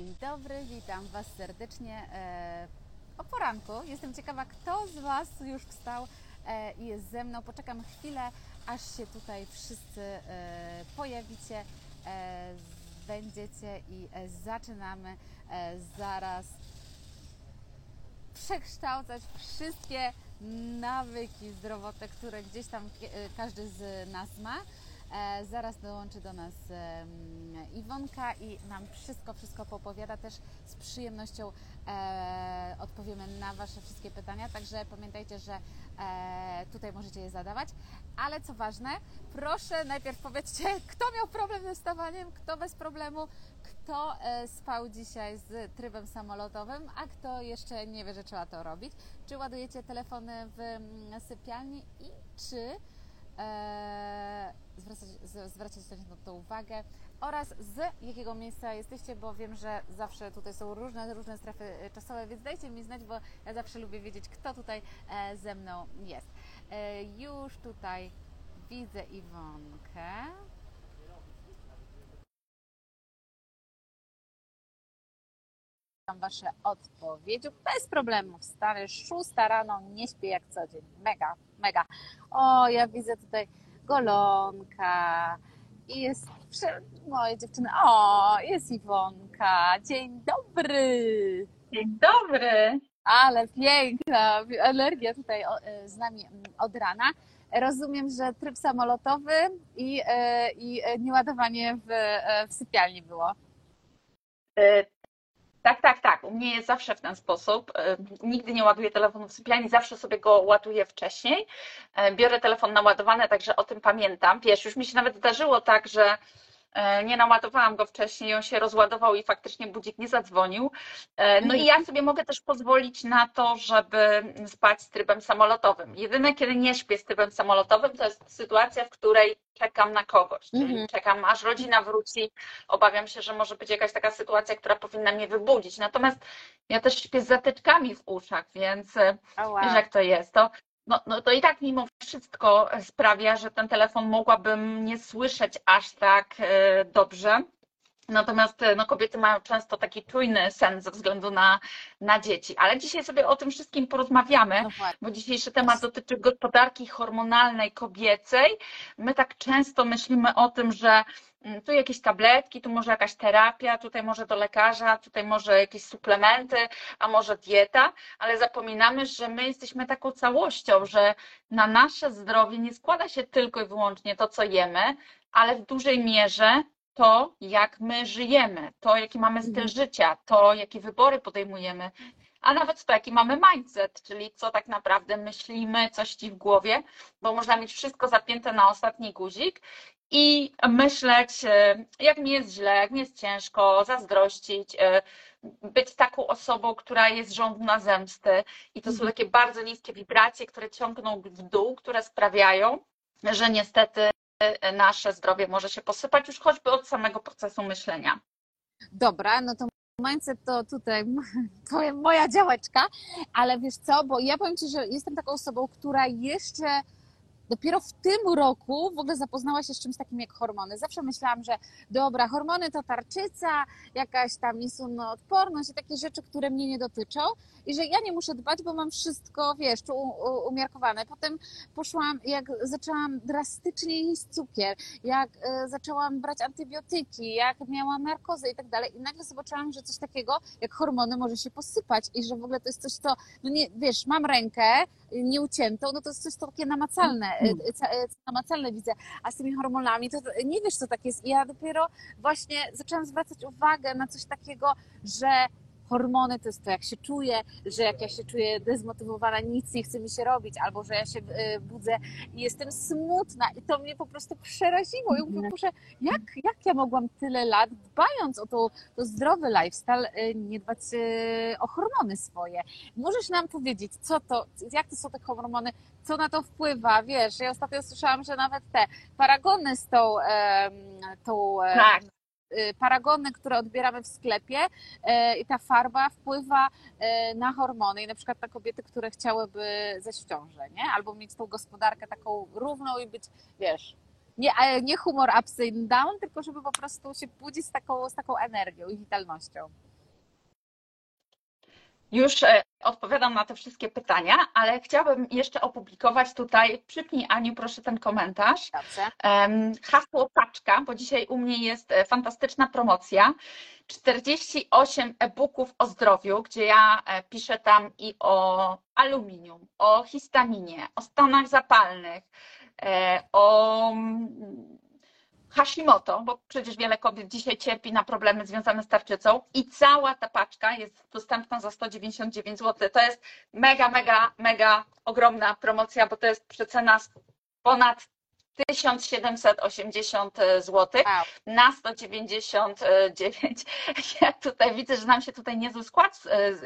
Dzień dobry, witam Was serdecznie e, o poranku. Jestem ciekawa, kto z Was już wstał e, i jest ze mną. Poczekam chwilę, aż się tutaj wszyscy e, pojawicie, będziecie i zaczynamy zaraz przekształcać wszystkie nawyki zdrowotne, które gdzieś tam każdy z nas ma. Zaraz dołączy do nas Iwonka i nam wszystko, wszystko popowiada. Też z przyjemnością e, odpowiemy na Wasze wszystkie pytania. Także pamiętajcie, że e, tutaj możecie je zadawać. Ale co ważne, proszę najpierw powiedzcie, kto miał problem ze wstawaniem, kto bez problemu, kto e, spał dzisiaj z trybem samolotowym, a kto jeszcze nie wie, że trzeba to robić. Czy ładujecie telefony w sypialni i czy e, zwracać, z- zwracacie na to uwagę oraz z jakiego miejsca jesteście, bo wiem, że zawsze tutaj są różne, różne strefy e, czasowe, więc dajcie mi znać, bo ja zawsze lubię wiedzieć, kto tutaj e, ze mną jest. E, już tutaj widzę Iwonkę. Wasze odpowiedzi. Bez problemu wstanę, szósta rano, nie śpię jak co dzień. Mega, mega. O, ja widzę tutaj golonka i jest moje dziewczyny. O, jest Iwonka. Dzień dobry. Dzień dobry. Ale piękna energia tutaj e, z nami mm, od rana. Rozumiem, że tryb samolotowy i, e, i e, nieładowanie w, w sypialni było. Tak, tak, tak. U mnie jest zawsze w ten sposób. Nigdy nie ładuję telefonu w sypialni, zawsze sobie go ładuję wcześniej. Biorę telefon naładowany, także o tym pamiętam. Wiesz, już mi się nawet zdarzyło tak, że nie naładowałam go wcześniej, on się rozładował i faktycznie budzik nie zadzwonił. E, No i ja sobie mogę też pozwolić na to, żeby spać z trybem samolotowym. Jedyne, kiedy nie śpię z trybem samolotowym, to jest sytuacja, w której czekam na kogoś, czyli Mhm. czekam aż rodzina wróci. Obawiam się, że może być jakaś taka sytuacja, która powinna mnie wybudzić. Natomiast ja też śpię z zatyczkami w uszach, więc e, O, wow. wiesz jak to jest. To, no, no to i tak mimo wszystko sprawia, że ten telefon mogłabym nie słyszeć aż tak e, dobrze. Natomiast e, no, kobiety mają często taki czujny sen ze względu na, na dzieci. Ale dzisiaj sobie o tym wszystkim porozmawiamy No bo dzisiejszy temat dotyczy gospodarki hormonalnej kobiecej. My tak często myślimy o tym, że tu jakieś tabletki, tu może jakaś terapia, tutaj może do lekarza, tutaj może jakieś suplementy, a może dieta, ale zapominamy, że my jesteśmy taką całością, że na nasze zdrowie nie składa się tylko i wyłącznie to, co jemy, ale w dużej mierze to, jak my żyjemy, to, jaki mamy styl Mhm. życia, to, jakie wybory podejmujemy, a nawet to, jaki mamy mindset, czyli co tak naprawdę myślimy, coś ci w głowie, bo można mieć wszystko zapięte na ostatni guzik i myśleć, e, jak mi jest źle, jak mi jest ciężko, zazdrościć, e, być taką osobą, która jest żądna zemsty. I to są Mhm. takie bardzo niskie wibracje, które ciągną w dół, które sprawiają, że niestety e, nasze zdrowie może się posypać już choćby od samego procesu myślenia. Dobra, no to mindset to tutaj powiem moja działeczka, ale wiesz co, bo ja powiem Ci, że jestem taką osobą, która jeszcze dopiero w tym roku w ogóle zapoznała się z czymś takim jak hormony. Zawsze myślałam, że dobra, hormony to tarczyca, jakaś tam insuliноodporność i takie rzeczy, które mnie nie dotyczą i że ja nie muszę dbać, bo mam wszystko, wiesz, umiarkowane. Potem poszłam, jak zaczęłam drastycznie jeść cukier, jak e, zaczęłam brać antybiotyki, jak miałam narkozę i tak dalej i nagle zobaczyłam, że coś takiego jak hormony może się posypać i że w ogóle to jest coś, co, no nie, wiesz, mam rękę nieuciętą, no to jest coś takie namacalne, y, ca- y, namacalne widzę, a z tymi hormonami to to nie wiesz, co tak jest. I ja dopiero właśnie zaczęłam zwracać uwagę na coś takiego, że hormony to jest to, jak się czuję, że jak ja się czuję dezmotywowana, nic nie chce mi się robić, albo że ja się y, budzę i jestem smutna i to mnie po prostu przeraziło i mówię, Boże, jak, jak ja mogłam tyle lat, dbając o to, to zdrowy lifestyle, y, nie dbać y, o hormony swoje. Możesz nam powiedzieć, co to, jak to są te hormony, co na to wpływa, wiesz, ja ostatnio słyszałam, że nawet te paragony z tą, tą Tak. Y, paragony, które odbieramy w sklepie e, i ta farba wpływa e, na hormony i na przykład na kobiety, które chciałyby zejść w ciążę, nie? Albo mieć tą gospodarkę taką równą i być, wiesz, nie, nie humor ups and down, tylko żeby po prostu się budzić z taką, z taką energią i witalnością. Już e, odpowiadam na te wszystkie pytania, ale chciałabym jeszcze opublikować tutaj, przypnij Aniu proszę ten komentarz, Dobrze. hasło paczka, bo dzisiaj u mnie jest e, fantastyczna promocja. 48 e-booków o zdrowiu, gdzie ja e, piszę tam i o aluminium, o histaminie, o stanach zapalnych, o mm, Hashimoto, bo przecież wiele kobiet dzisiaj cierpi na problemy związane z tarczycą i cała ta paczka jest dostępna za 199 zł. To jest mega, mega, mega ogromna promocja, bo to jest przecena ponad 1780 zł na 199. Ja tutaj widzę, że nam się tutaj niezły skład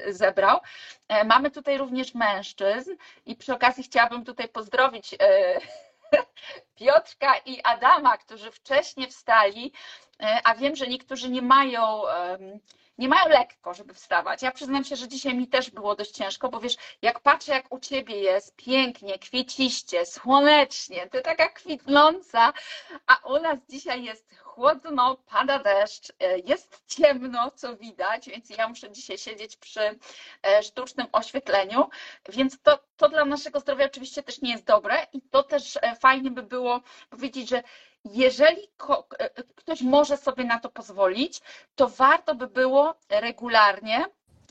zebrał. E, Mamy tutaj również mężczyzn i przy okazji chciałabym tutaj pozdrowić e, Piotrka i Adama, którzy wcześniej wstali, e, a wiem, że niektórzy nie mają, nie mają lekko, żeby wstawać. Ja przyznam się, że dzisiaj mi też było dość ciężko, bo wiesz, jak patrzę, jak u ciebie jest pięknie, kwieciście, słonecznie, ty taka kwitnąca, a u nas dzisiaj jest chłodno, pada deszcz, e, jest ciemno, co widać, więc ja muszę dzisiaj siedzieć przy e, sztucznym oświetleniu, więc to, to dla naszego zdrowia oczywiście też nie jest dobre i to też e, fajnie by było powiedzieć, że jeżeli ko- e, ktoś może sobie na to pozwolić, to warto by było regularnie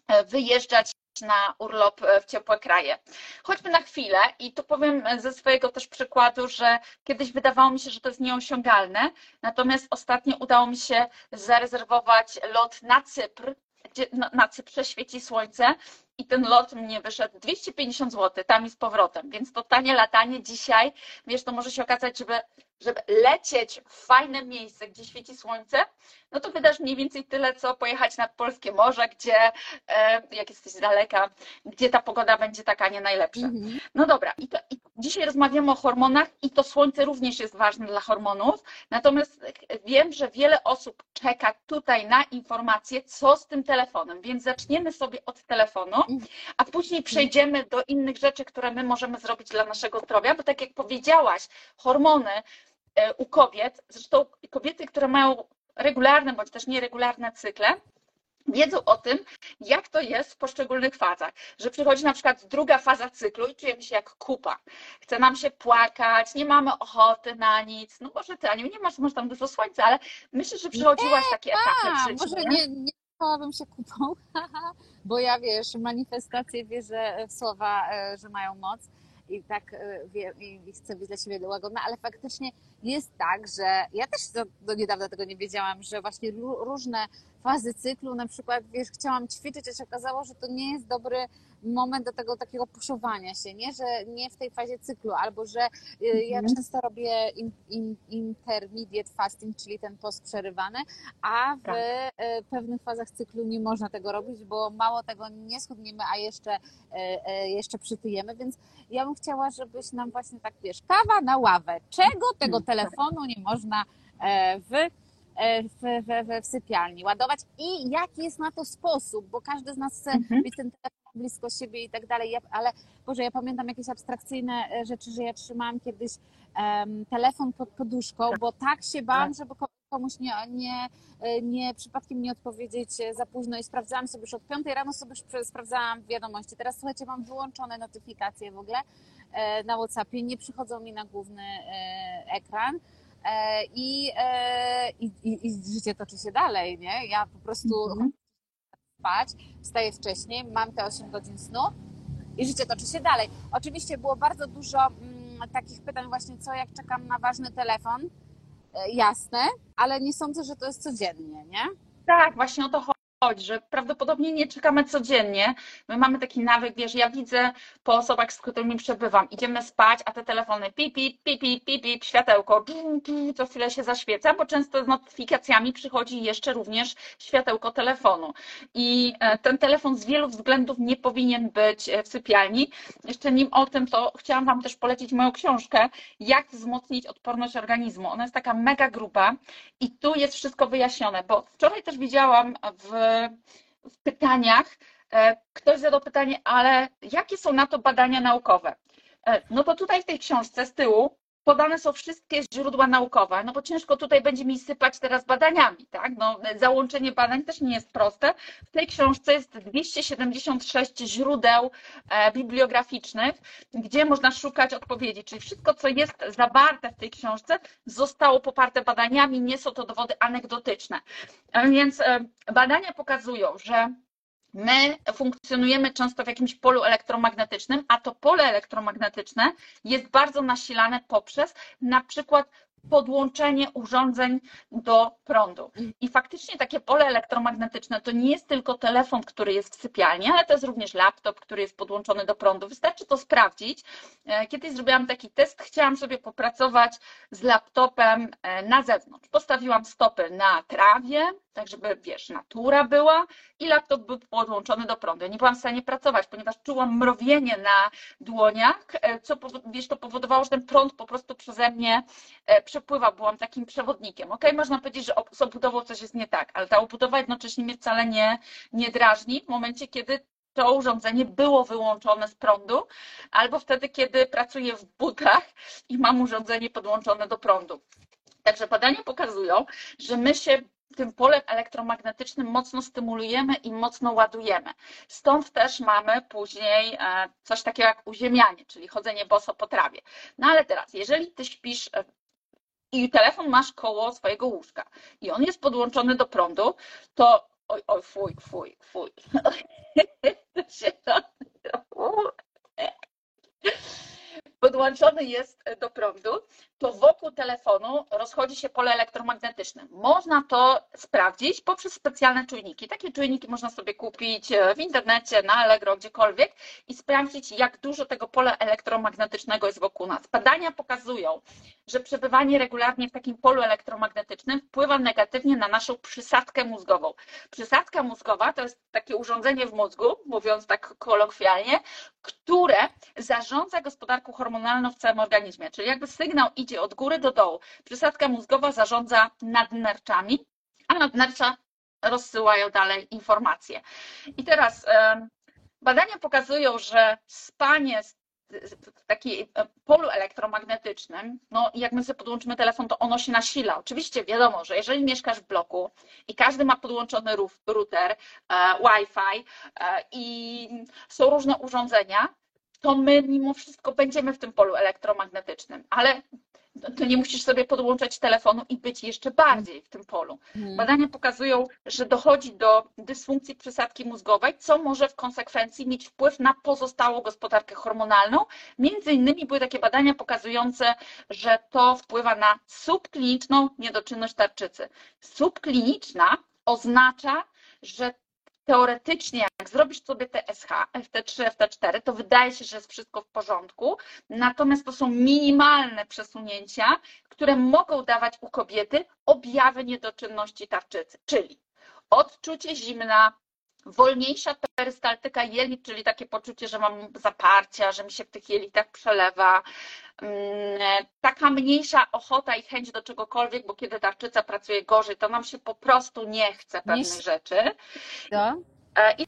e, wyjeżdżać na urlop e, w ciepłe kraje. Choćby na chwilę i tu powiem ze swojego też przykładu, że kiedyś wydawało mi się, że to jest nieosiągalne, natomiast ostatnio udało mi się zarezerwować lot na Cypr, gdzie na Cyprze świeci słońce i ten lot mnie wyszedł 250 zł tam i z powrotem, więc to tanie latanie dzisiaj, wiesz, to może się okazać, żeby, żeby lecieć w fajne miejsce, gdzie świeci słońce, no to wydasz mniej więcej tyle, co pojechać nad polskie morze, gdzie, e, jak jesteś z daleka, gdzie ta pogoda będzie taka nie najlepsza. Mhm. No dobra, i, to, i dzisiaj rozmawiamy o hormonach i to słońce również jest ważne dla hormonów, natomiast wiem, że wiele osób czeka tutaj na informacje, co z tym telefonem, więc zaczniemy sobie od telefonu, a później przejdziemy do innych rzeczy, które my możemy zrobić dla naszego zdrowia, bo tak jak powiedziałaś, hormony u kobiet, zresztą kobiety, które mają regularne bądź też nieregularne cykle, wiedzą o tym, jak to jest w poszczególnych fazach, że przychodzi na przykład druga faza cyklu i czujemy się jak kupa. Chce nam się płakać, nie mamy ochoty na nic. No może ty, Aniu, nie masz może tam dużo słońca, ale myślę, że przechodziłaś takie etapy w życiu. może nie, nie nazwałabym się kupą, bo ja wiesz, manifestacje wierzę w słowa, e, że mają moc i tak e, wie, i chcę być dla siebie łagodna, ale faktycznie jest tak, że ja też do, niedawna tego nie wiedziałam, że właśnie ró- różne fazy cyklu, na przykład, wiesz, chciałam ćwiczyć, a się okazało, że to nie jest dobry moment do tego takiego puszowania się, nie, że nie w tej fazie cyklu, albo że y, ja Mhm. często robię in, in, intermediate fasting, czyli ten post przerywany, a w Tak. e, pewnych fazach cyklu nie można tego robić, bo mało tego nie schudniemy, a jeszcze, e, e, jeszcze przytyjemy, więc ja bym chciała, żebyś nam właśnie tak, wiesz, kawa na ławę. Czego tego Mhm. telefonu nie można w, w, w, w, sypialni ładować i jaki jest na to sposób, bo każdy z nas chce Mhm. mieć ten telefon blisko siebie i tak dalej, Ja- ale Boże, ja pamiętam jakieś abstrakcyjne e, rzeczy, że ja trzymałam kiedyś em, telefon pod poduszką, bo tak się bałam, żeby ko- komuś nie, nie, e, nie przypadkiem nie odpowiedzieć e, za późno i sprawdzałam sobie już od 5 rano sobie już sprawdzałam wiadomości. Teraz słuchajcie, mam wyłączone notyfikacje w ogóle na WhatsAppie, nie przychodzą mi na główny ekran. I, i, i, życie toczy się dalej, nie? Ja po prostu Mhm. Spać, wstaję wcześniej, mam te 8 godzin snu i życie toczy się dalej. Oczywiście było bardzo dużo mm, takich pytań właśnie, co jak czekam na ważny telefon, e, jasne, ale nie sądzę, że to jest codziennie, nie? Tak, właśnie o to chodzi, że prawdopodobnie nie czekamy codziennie. My mamy taki nawyk, wiesz, ja widzę po osobach, z którymi przebywam, idziemy spać, a te telefony pip, pip, pip, światełko, co chwilę się zaświeca, bo często z notyfikacjami przychodzi jeszcze również światełko telefonu. I e, ten telefon z wielu względów nie powinien być e, w sypialni. Jeszcze nim o tym, to chciałam Wam też polecić moją książkę, jak wzmocnić odporność organizmu. Ona jest taka mega gruba i tu jest wszystko wyjaśnione, bo wczoraj też widziałam w, w pytaniach, e, ktoś zadał pytanie, ale jakie są na to badania naukowe? E, No to tutaj w tej książce z tyłu podane są wszystkie źródła naukowe, no bo ciężko tutaj będzie mi sypać teraz badaniami, tak? No, załączenie badań też nie jest proste. W tej książce jest 276 źródeł e, bibliograficznych, gdzie można szukać odpowiedzi, czyli wszystko, co jest zawarte w tej książce, zostało poparte badaniami, nie są to dowody anegdotyczne. Więc e, badania pokazują, że My funkcjonujemy często w jakimś polu elektromagnetycznym, a to pole elektromagnetyczne jest bardzo nasilane poprzez na przykład podłączenie urządzeń do prądu. I faktycznie takie pole elektromagnetyczne to nie jest tylko telefon, który jest w sypialni, ale to jest również laptop, który jest podłączony do prądu. Wystarczy to sprawdzić. E, kiedyś zrobiłam taki test, chciałam sobie popracować z laptopem e, na zewnątrz. Postawiłam stopy na trawie, tak żeby, wiesz, natura była i laptop był podłączony do prądu. Ja nie byłam w stanie pracować, ponieważ czułam mrowienie na dłoniach, e, co wiesz, to powodowało, że ten prąd po prostu przeze mnie przepływał, byłam takim przewodnikiem. Ok, można powiedzieć, że z obudową coś jest nie tak, ale ta obudowa jednocześnie mnie wcale nie, nie drażni w momencie, kiedy to urządzenie było wyłączone z prądu, albo wtedy, kiedy pracuję w butach i mam urządzenie podłączone do prądu. Także badania pokazują, że my się tym polem elektromagnetycznym mocno stymulujemy i mocno ładujemy. Stąd też mamy później e, coś takiego jak uziemianie, czyli chodzenie boso po trawie. No ale teraz, jeżeli ty śpisz i telefon masz koło swojego łóżka i on jest podłączony do prądu, to oj, oj, fuj, fuj, fuj. podłączony jest do prądu, to wokół telefonu rozchodzi się pole elektromagnetyczne. Można to sprawdzić poprzez specjalne czujniki. Takie czujniki można sobie kupić e, w internecie, na Allegro, gdziekolwiek i sprawdzić, jak dużo tego pola elektromagnetycznego jest wokół nas. Badania pokazują, że przebywanie regularnie w takim polu elektromagnetycznym wpływa negatywnie na naszą przysadkę mózgową. Przysadka mózgowa to jest takie urządzenie w mózgu, mówiąc tak kolokwialnie, które zarządza gospodarką hormonalną w całym organizmie. Czyli jakby sygnał idzie od góry do dołu. Przysadka mózgowa zarządza nadnerczami, a nadnercza rozsyłają dalej informacje. I teraz badania pokazują, że spanie w takim polu elektromagnetycznym, no jak my sobie podłączymy telefon, to ono się nasila. Oczywiście wiadomo, że jeżeli mieszkasz w bloku i każdy ma podłączony router, e, Wi-Fi e, i są różne urządzenia, to my mimo wszystko będziemy w tym polu elektromagnetycznym, ale to nie musisz sobie podłączać telefonu i być jeszcze bardziej w tym polu. Hmm. Badania pokazują, że dochodzi do dysfunkcji przysadki mózgowej, co może w konsekwencji mieć wpływ na pozostałą gospodarkę hormonalną. Między innymi były takie badania pokazujące, że to wpływa na subkliniczną niedoczynność tarczycy. Subkliniczna oznacza, że teoretycznie, jak zrobisz sobie TSH, FT3, FT4, to wydaje się, że jest wszystko w porządku, natomiast to są minimalne przesunięcia, które mogą dawać u kobiety objawy niedoczynności tarczycy, czyli odczucie zimna, wolniejsza perystaltyka jelit, czyli takie poczucie, że mam zaparcia, że mi się w tych jelitach przelewa, mm, taka mniejsza ochota i chęć do czegokolwiek, bo kiedy tarczyca pracuje gorzej, to nam się po prostu nie chce pewnych nie... rzeczy. No. I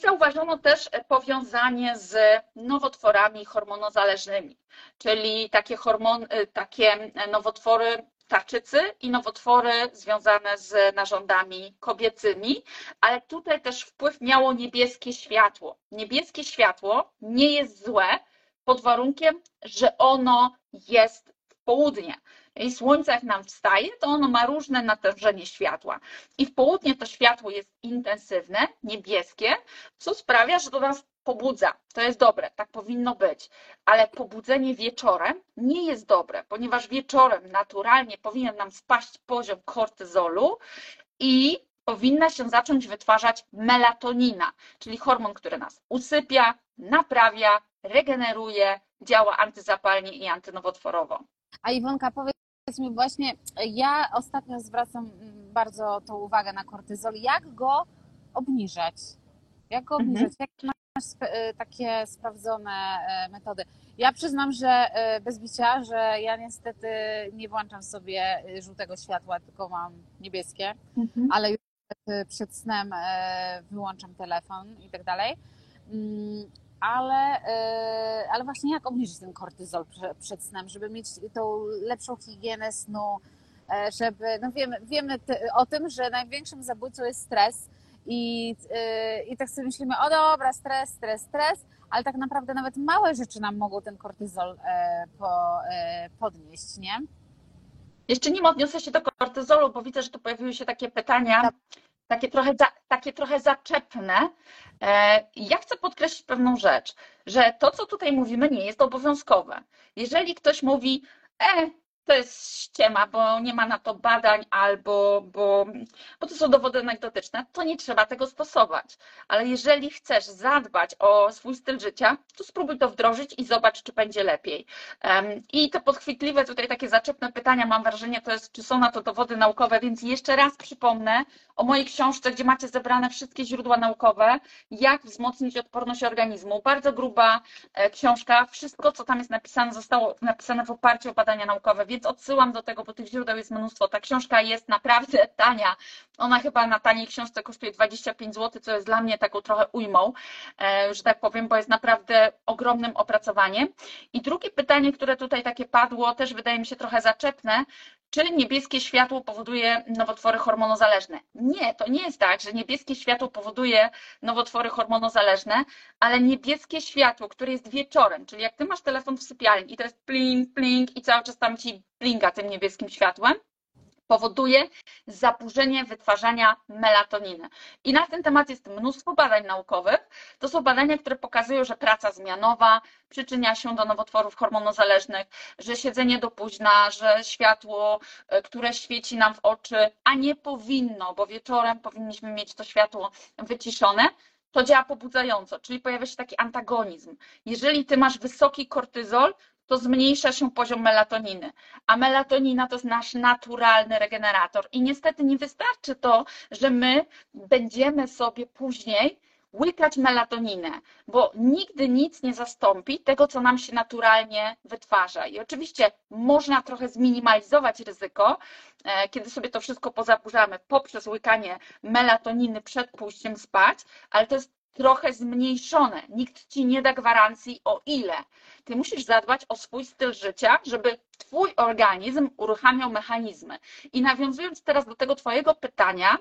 zauważono też powiązanie z nowotworami hormonozależnymi, czyli takie, hormon, takie nowotwory tarczycy i nowotwory związane z narządami kobiecymi, ale tutaj też wpływ miało niebieskie światło. Niebieskie światło nie jest złe pod warunkiem, że ono jest w południe. I słońce jak nam wstaje, to ono ma różne natężenie światła. I w południe to światło jest intensywne, niebieskie, co sprawia, że do nas pobudza. To jest dobre, tak powinno być. Ale pobudzenie wieczorem nie jest dobre, ponieważ wieczorem naturalnie powinien nam spaść poziom kortyzolu i powinna się zacząć wytwarzać melatonina, czyli hormon, który nas usypia, naprawia, regeneruje, działa antyzapalnie i antynowotworowo. A Iwonka, powiedz mi właśnie, ja ostatnio zwracam bardzo tą uwagę na kortyzol. Jak go obniżać? Jak go obniżać? Mhm. Jak Y, takie sprawdzone y, metody. Ja przyznam, że y, bez bicia, że ja niestety nie włączam sobie żółtego światła, tylko mam niebieskie, mhm. ale już przed snem wyłączam telefon i tak dalej. Mm, ale, ale właśnie jak obniżyć ten kortyzol prze, przed snem, żeby mieć tą lepszą higienę snu, żeby, no wiemy, wiemy o tym, że największym zabójcą jest stres i, yy, i tak sobie myślimy, o dobra, stres, stres, stres, ale tak naprawdę nawet małe rzeczy nam mogą ten kortyzol po, podnieść, nie? Jeszcze nim odniosę się do kortyzolu, bo widzę, że tu pojawiły się takie pytania, tak. takie, trochę za, takie trochę zaczepne. E, ja chcę podkreślić pewną rzecz, że to, co tutaj mówimy, nie jest obowiązkowe. Jeżeli ktoś mówi, e, to jest ściema, bo nie ma na to badań albo bo, bo to są dowody anegdotyczne, to nie trzeba tego stosować. Ale jeżeli chcesz zadbać o swój styl życia, to spróbuj to wdrożyć i zobacz, czy będzie lepiej. I te podchwytliwe tutaj takie zaczepne pytania, mam wrażenie, to jest, czy są na to dowody naukowe, więc jeszcze raz przypomnę o mojej książce, gdzie macie zebrane wszystkie źródła naukowe, jak wzmocnić odporność organizmu. Bardzo gruba e, książka, wszystko, co tam jest napisane, zostało napisane w oparciu o badania naukowe więc odsyłam do tego, bo tych źródeł jest mnóstwo. Ta książka jest naprawdę tania. Ona chyba na taniej książce kosztuje 25 zł, co jest dla mnie taką trochę ujmą, e, że tak powiem, bo jest naprawdę ogromnym opracowaniem. I drugie pytanie, które tutaj takie padło, też wydaje mi się trochę zaczepne, czy niebieskie światło powoduje nowotwory hormonozależne? Nie, to nie jest tak, że niebieskie światło powoduje nowotwory hormonozależne, ale niebieskie światło, które jest wieczorem, czyli jak ty masz telefon w sypialni i to jest pling, pling i cały czas tam ci blinga tym niebieskim światłem, powoduje zaburzenie wytwarzania melatoniny. I na ten temat jest mnóstwo badań naukowych. To są badania, które pokazują, że praca zmianowa przyczynia się do nowotworów hormonozależnych, że siedzenie do późna, że światło, e, które świeci nam w oczy, a nie powinno, bo wieczorem powinniśmy mieć to światło wyciszone, to działa pobudzająco, czyli pojawia się taki antagonizm. Jeżeli ty masz wysoki kortyzol, to zmniejsza się poziom melatoniny. A melatonina to jest nasz naturalny regenerator. I niestety nie wystarczy to, że my będziemy sobie później łykać melatoninę, bo nigdy nic nie zastąpi tego, co nam się naturalnie wytwarza. I oczywiście można trochę zminimalizować ryzyko, e, kiedy sobie to wszystko pozaburzamy poprzez łykanie melatoniny przed pójściem spać, ale to jest trochę zmniejszone. Nikt ci nie da gwarancji o ile. Ty musisz zadbać o swój styl życia, żeby twój organizm uruchamiał mechanizmy. I nawiązując teraz do tego twojego pytania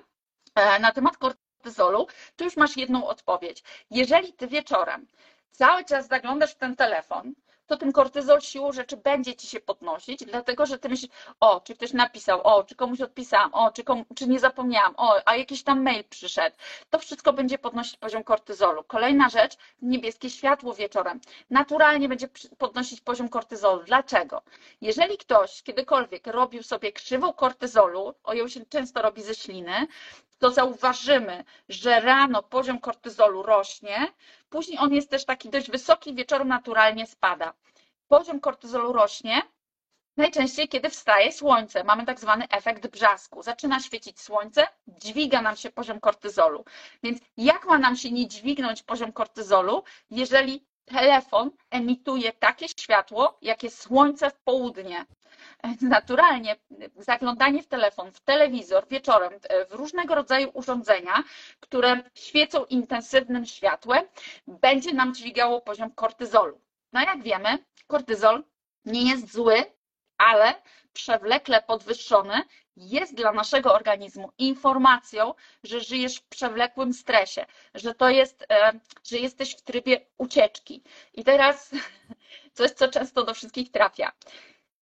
e, na temat kortyzolu, tu już masz jedną odpowiedź. Jeżeli ty wieczorem cały czas zaglądasz w ten telefon, to ten kortyzol siłą rzeczy będzie ci się podnosić, dlatego że ty myślisz, o, czy ktoś napisał, o, czy komuś odpisałam, o, czy, komu, czy nie zapomniałam, o, a jakiś tam mail przyszedł. To wszystko będzie podnosić poziom kortyzolu. Kolejna rzecz, niebieskie światło wieczorem. Naturalnie będzie podnosić poziom kortyzolu. Dlaczego? Jeżeli ktoś kiedykolwiek robił sobie krzywą kortyzolu, o ją się często robi ze śliny, to zauważymy, że rano poziom kortyzolu rośnie, później on jest też taki dość wysoki, wieczorem naturalnie spada. Poziom kortyzolu rośnie najczęściej, kiedy wstaje słońce. Mamy tak zwany efekt brzasku. Zaczyna świecić słońce, dźwiga nam się poziom kortyzolu. Więc jak ma nam się nie dźwignąć poziom kortyzolu, jeżeli telefon emituje takie światło, jakie słońce w południe. Naturalnie zaglądanie w telefon, w telewizor wieczorem, w różnego rodzaju urządzenia, które świecą intensywnym światłem, będzie nam dźwigało poziom kortyzolu. No jak wiemy, kortyzol nie jest zły, ale przewlekle podwyższony jest dla naszego organizmu informacją, że żyjesz w przewlekłym stresie, że to jest, e, że jesteś w trybie ucieczki. I teraz coś, co często do wszystkich trafia.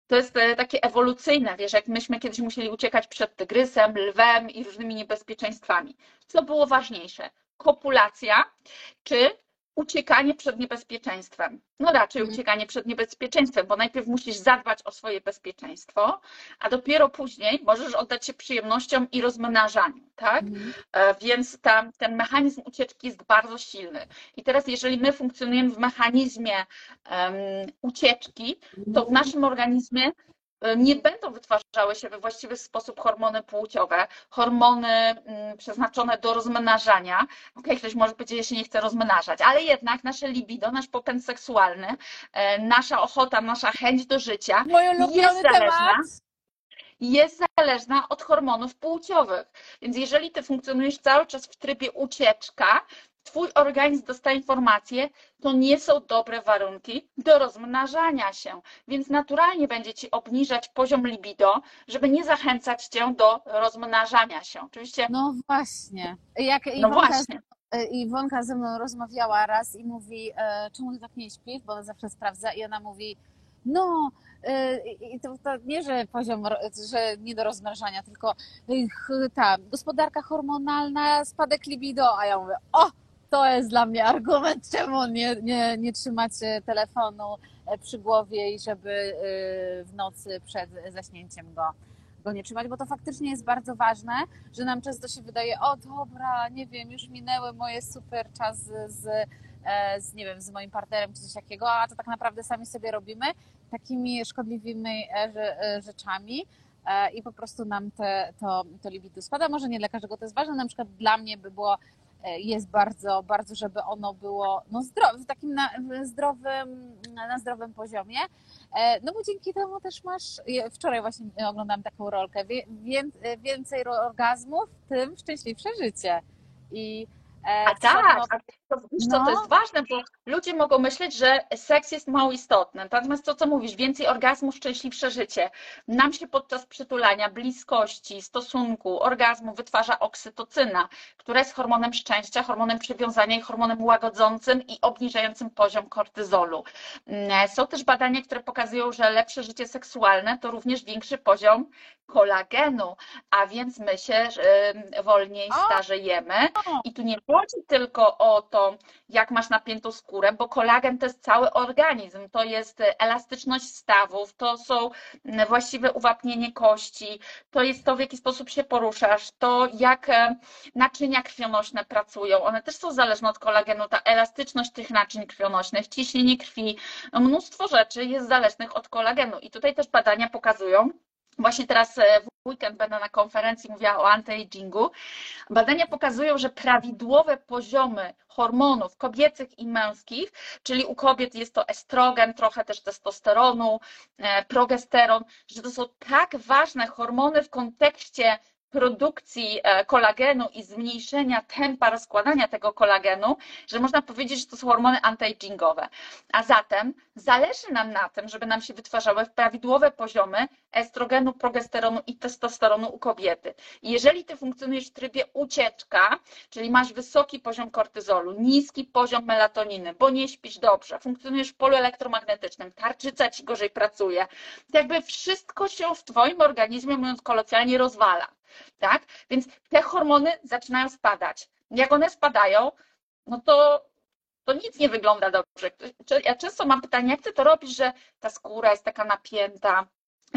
To jest e, takie ewolucyjne, wiesz, jak myśmy kiedyś musieli uciekać przed tygrysem, lwem i różnymi niebezpieczeństwami. Co było ważniejsze? Kopulacja czy uciekanie przed niebezpieczeństwem. No raczej mhm. uciekanie przed niebezpieczeństwem, bo najpierw musisz zadbać o swoje bezpieczeństwo, a dopiero później możesz oddać się przyjemnościom i rozmnażaniu, tak? Mhm. E, więc tam, ten mechanizm ucieczki jest bardzo silny. I teraz, jeżeli my funkcjonujemy w mechanizmie um, ucieczki, to w mhm. naszym organizmie nie będą wytwarzały się we właściwy sposób hormony płciowe, hormony mm, przeznaczone do rozmnażania. Ok, ktoś może powiedzieć, że się nie chce rozmnażać, ale jednak nasze libido, nasz popęd seksualny, e, nasza ochota, nasza chęć do życia jest zależna. Jest zależna od hormonów płciowych. Więc jeżeli ty funkcjonujesz cały czas w trybie ucieczka, Twój organizm dostaje informację, to nie są dobre warunki do rozmnażania się, więc naturalnie będzie Ci obniżać poziom libido, żeby nie zachęcać Cię do rozmnażania się. Oczywiście. No właśnie. Jak No właśnie. Iwonka ze mną rozmawiała raz i mówi, e, czemu ty tak nie śpisz, bo ona zawsze sprawdza i ona mówi, no e, i to, to nie, że poziom, że nie do rozmnażania, tylko ta gospodarka hormonalna, spadek libido, a ja mówię, o, to jest dla mnie argument, czemu nie, nie, nie trzymać telefonu e, przy głowie i żeby e, w nocy przed zaśnięciem go, go nie trzymać, bo to faktycznie jest bardzo ważne, że nam często się wydaje, o dobra, nie wiem, już minęły moje super czas z, z, e, nie wiem, z moim partnerem czy coś takiego, a to tak naprawdę sami sobie robimy takimi szkodliwymi e, rze- rzeczami i po prostu nam te, to, to libido spada. Może nie dla każdego to jest ważne, na przykład dla mnie by było jest bardzo, bardzo, żeby ono było no, zdrowe, w takim na, w zdrowym, na zdrowym poziomie. E, No bo dzięki temu też masz, wczoraj właśnie oglądałam taką rolkę, więcej orgazmów, tym szczęśliwsze życie. I e, A tak, wiesz co, to No. jest ważne, bo ludzie mogą myśleć, że seks jest mało istotny. Natomiast to, co mówisz, więcej orgazmów, szczęśliwsze życie. Nam się podczas przytulania, bliskości, stosunku, orgazmu wytwarza oksytocyna, która jest hormonem szczęścia, hormonem przywiązania i hormonem łagodzącym i obniżającym poziom kortyzolu. Mm, Są też badania, które pokazują, że lepsze życie seksualne to również większy poziom kolagenu, a więc my się wolniej starzejemy. I tu nie chodzi tylko o to, jak masz napiętą skórę, bo kolagen to jest cały organizm, to jest e, elastyczność stawów, to są właściwe uwapnienie kości, to jest to, w jaki sposób się poruszasz, to jak e, naczynia krwionośne pracują. One też są zależne od kolagenu, ta elastyczność tych naczyń krwionośnych, ciśnienie krwi, no, mnóstwo rzeczy jest zależnych od kolagenu. I tutaj też badania pokazują, Właśnie teraz e, weekend będę na konferencji mówiła o anti-agingu. Badania pokazują, że prawidłowe poziomy hormonów kobiecych i męskich, czyli u kobiet jest to estrogen, trochę też testosteronu, e, progesteron, że to są tak ważne hormony w kontekście produkcji e, kolagenu i zmniejszenia tempa rozkładania tego kolagenu, że można powiedzieć, że to są hormony anti-agingowe. A zatem zależy nam na tym, żeby nam się wytwarzały prawidłowe poziomy estrogenu, progesteronu i testosteronu u kobiety. Jeżeli ty funkcjonujesz w trybie ucieczka, czyli masz wysoki poziom kortyzolu, niski poziom melatoniny, bo nie śpisz dobrze, funkcjonujesz w polu elektromagnetycznym, tarczyca ci gorzej pracuje, to jakby wszystko się w twoim organizmie, mówiąc kolokwialnie, rozwala. Tak? Więc te hormony zaczynają spadać. Jak one spadają, no to to nic nie wygląda dobrze. Ja często mam pytanie, jak ty to robisz, że ta skóra jest taka napięta,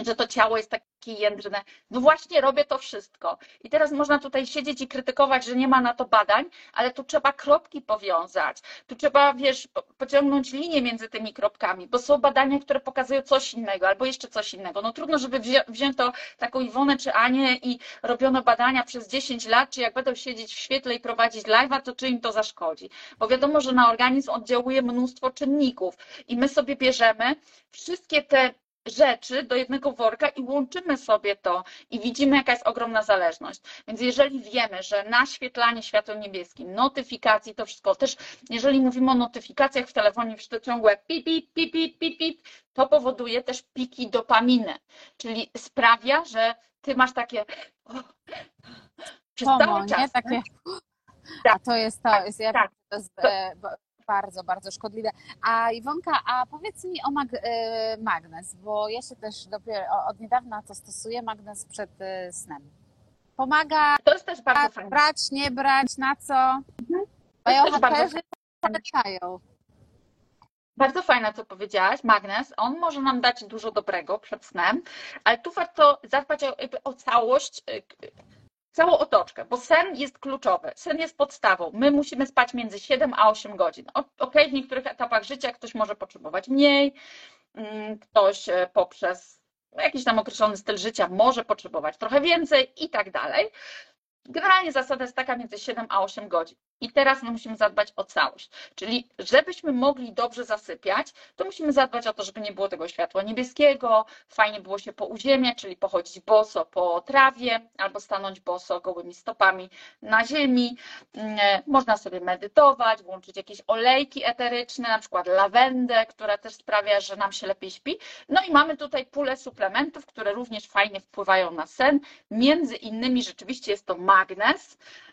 że to ciało jest takie jędrne. No właśnie robię to wszystko. I teraz można tutaj siedzieć i krytykować, że nie ma na to badań, ale tu trzeba kropki powiązać. Tu trzeba, wiesz, pociągnąć linię między tymi kropkami, bo są badania, które pokazują coś innego albo jeszcze coś innego. No trudno, żeby wzię wzięto taką Iwonę czy Anię i robiono badania przez 10 lat, czy jak będą siedzieć w świetle i prowadzić live'a, to czy im to zaszkodzi. Bo wiadomo, że na organizm oddziałuje mnóstwo czynników i my sobie bierzemy wszystkie te rzeczy do jednego worka i łączymy sobie to i widzimy, jaka jest ogromna zależność. Więc jeżeli wiemy, że naświetlanie światłem niebieskim, notyfikacji, to wszystko, też jeżeli mówimy o notyfikacjach w telefonie, w te ciągłe pip, pip, pip, pip, pip, pip, to powoduje też piki dopaminy, czyli sprawia, że ty masz takie przez FOMO, cały nie? czas. Takie, Tak. a to jest to, jest, ja, Tak. to e, b- bardzo, bardzo szkodliwe. A Iwonka, a powiedz mi o mag, e, magnes, bo ja się też dopiero od niedawna to stosuję, magnes przed e, snem. Pomaga To jest też bardzo fajne. brać, nie brać, na co? Bardzo Biohackerzy zalecają. Bardzo fajne, co powiedziałaś, magnes. On może nam dać dużo dobrego przed snem, ale tu warto zadbać o, o całość, k- całą otoczkę, bo sen jest kluczowy. Sen jest podstawą. My musimy spać między 7 a 8 godzin. O- Okej, w niektórych etapach życia ktoś może potrzebować mniej, mm, ktoś e, poprzez jakiś tam określony styl życia może potrzebować trochę więcej i tak dalej. Generalnie zasada jest taka między 7 a 8 godzin. I teraz my musimy zadbać o całość. Czyli, żebyśmy mogli dobrze zasypiać, to musimy zadbać o to, żeby nie było tego światła niebieskiego, fajnie było się pouziemiać, czyli pochodzić boso po trawie albo stanąć boso gołymi stopami na ziemi. Mm, można sobie medytować, włączyć jakieś olejki eteryczne, na przykład lawendę, która też sprawia, że nam się lepiej śpi. No i mamy tutaj pulę suplementów, które również fajnie wpływają na sen. Między innymi rzeczywiście jest to magnez, Mm,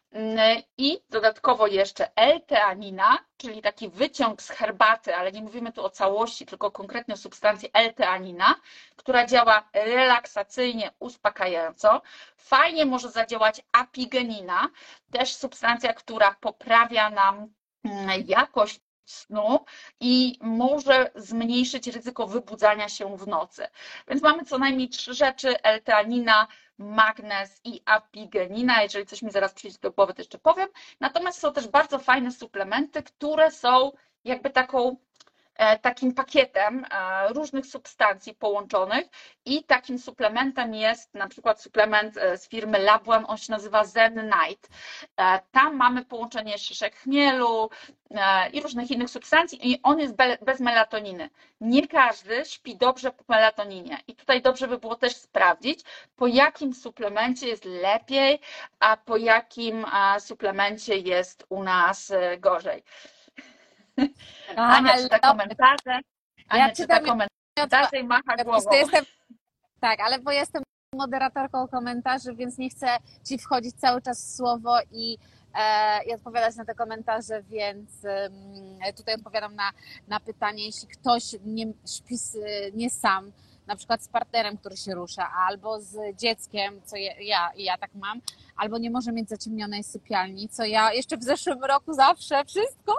I dodatkowo jeszcze L-teanina, czyli taki wyciąg z herbaty, ale nie mówimy tu o całości, tylko konkretnie o substancji L-teanina, która działa relaksacyjnie, uspokajająco. Fajnie może zadziałać apigenina, też substancja, która poprawia nam mm, jakość snu i może zmniejszyć ryzyko wybudzania się w nocy. Więc mamy co najmniej trzy rzeczy: L-teanina, magnez i apigenina. Jeżeli coś mi zaraz przyjdzie do głowy, to jeszcze powiem. Natomiast są też bardzo fajne suplementy, które są jakby taką takim pakietem e, różnych substancji połączonych i takim suplementem jest na przykład suplement e, z firmy Labuan, on się nazywa Zen Night. Tam mamy połączenie szyszek chmielu i różnych innych substancji i on jest bez melatoniny. Nie każdy śpi dobrze po melatoninie i tutaj dobrze by było też sprawdzić, po jakim suplemencie jest lepiej, a po jakim suplemencie jest u nas gorzej. Ania czyta komentarze. Ania ja czyta komentarze i macha głową. Jestem, tak, ale bo jestem moderatorką komentarzy, więc nie chcę Ci wchodzić cały czas w słowo i, e, i odpowiadać na te komentarze, więc tutaj odpowiadam na, na pytanie, jeśli ktoś nie śpi nie sam, na przykład z partnerem, który się rusza, albo z dzieckiem, co ja, ja, ja tak mam, albo nie może mieć zaciemnionej sypialni, co ja jeszcze w zeszłym roku zawsze wszystko,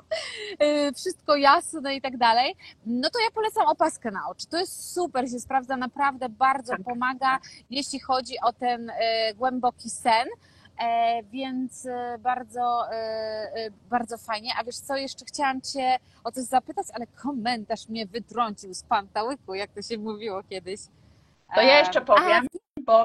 yy, wszystko jasne i tak dalej, no to ja polecam opaskę na oczy. To jest super, się sprawdza, naprawdę bardzo tak. pomaga, jeśli chodzi o ten yy, głęboki sen. E, więc e, bardzo, e, bardzo fajnie. A wiesz co, jeszcze chciałam Cię o coś zapytać, ale komentarz mnie wytrącił z pantałyku, jak to się mówiło kiedyś. To ja jeszcze powiem, A, bo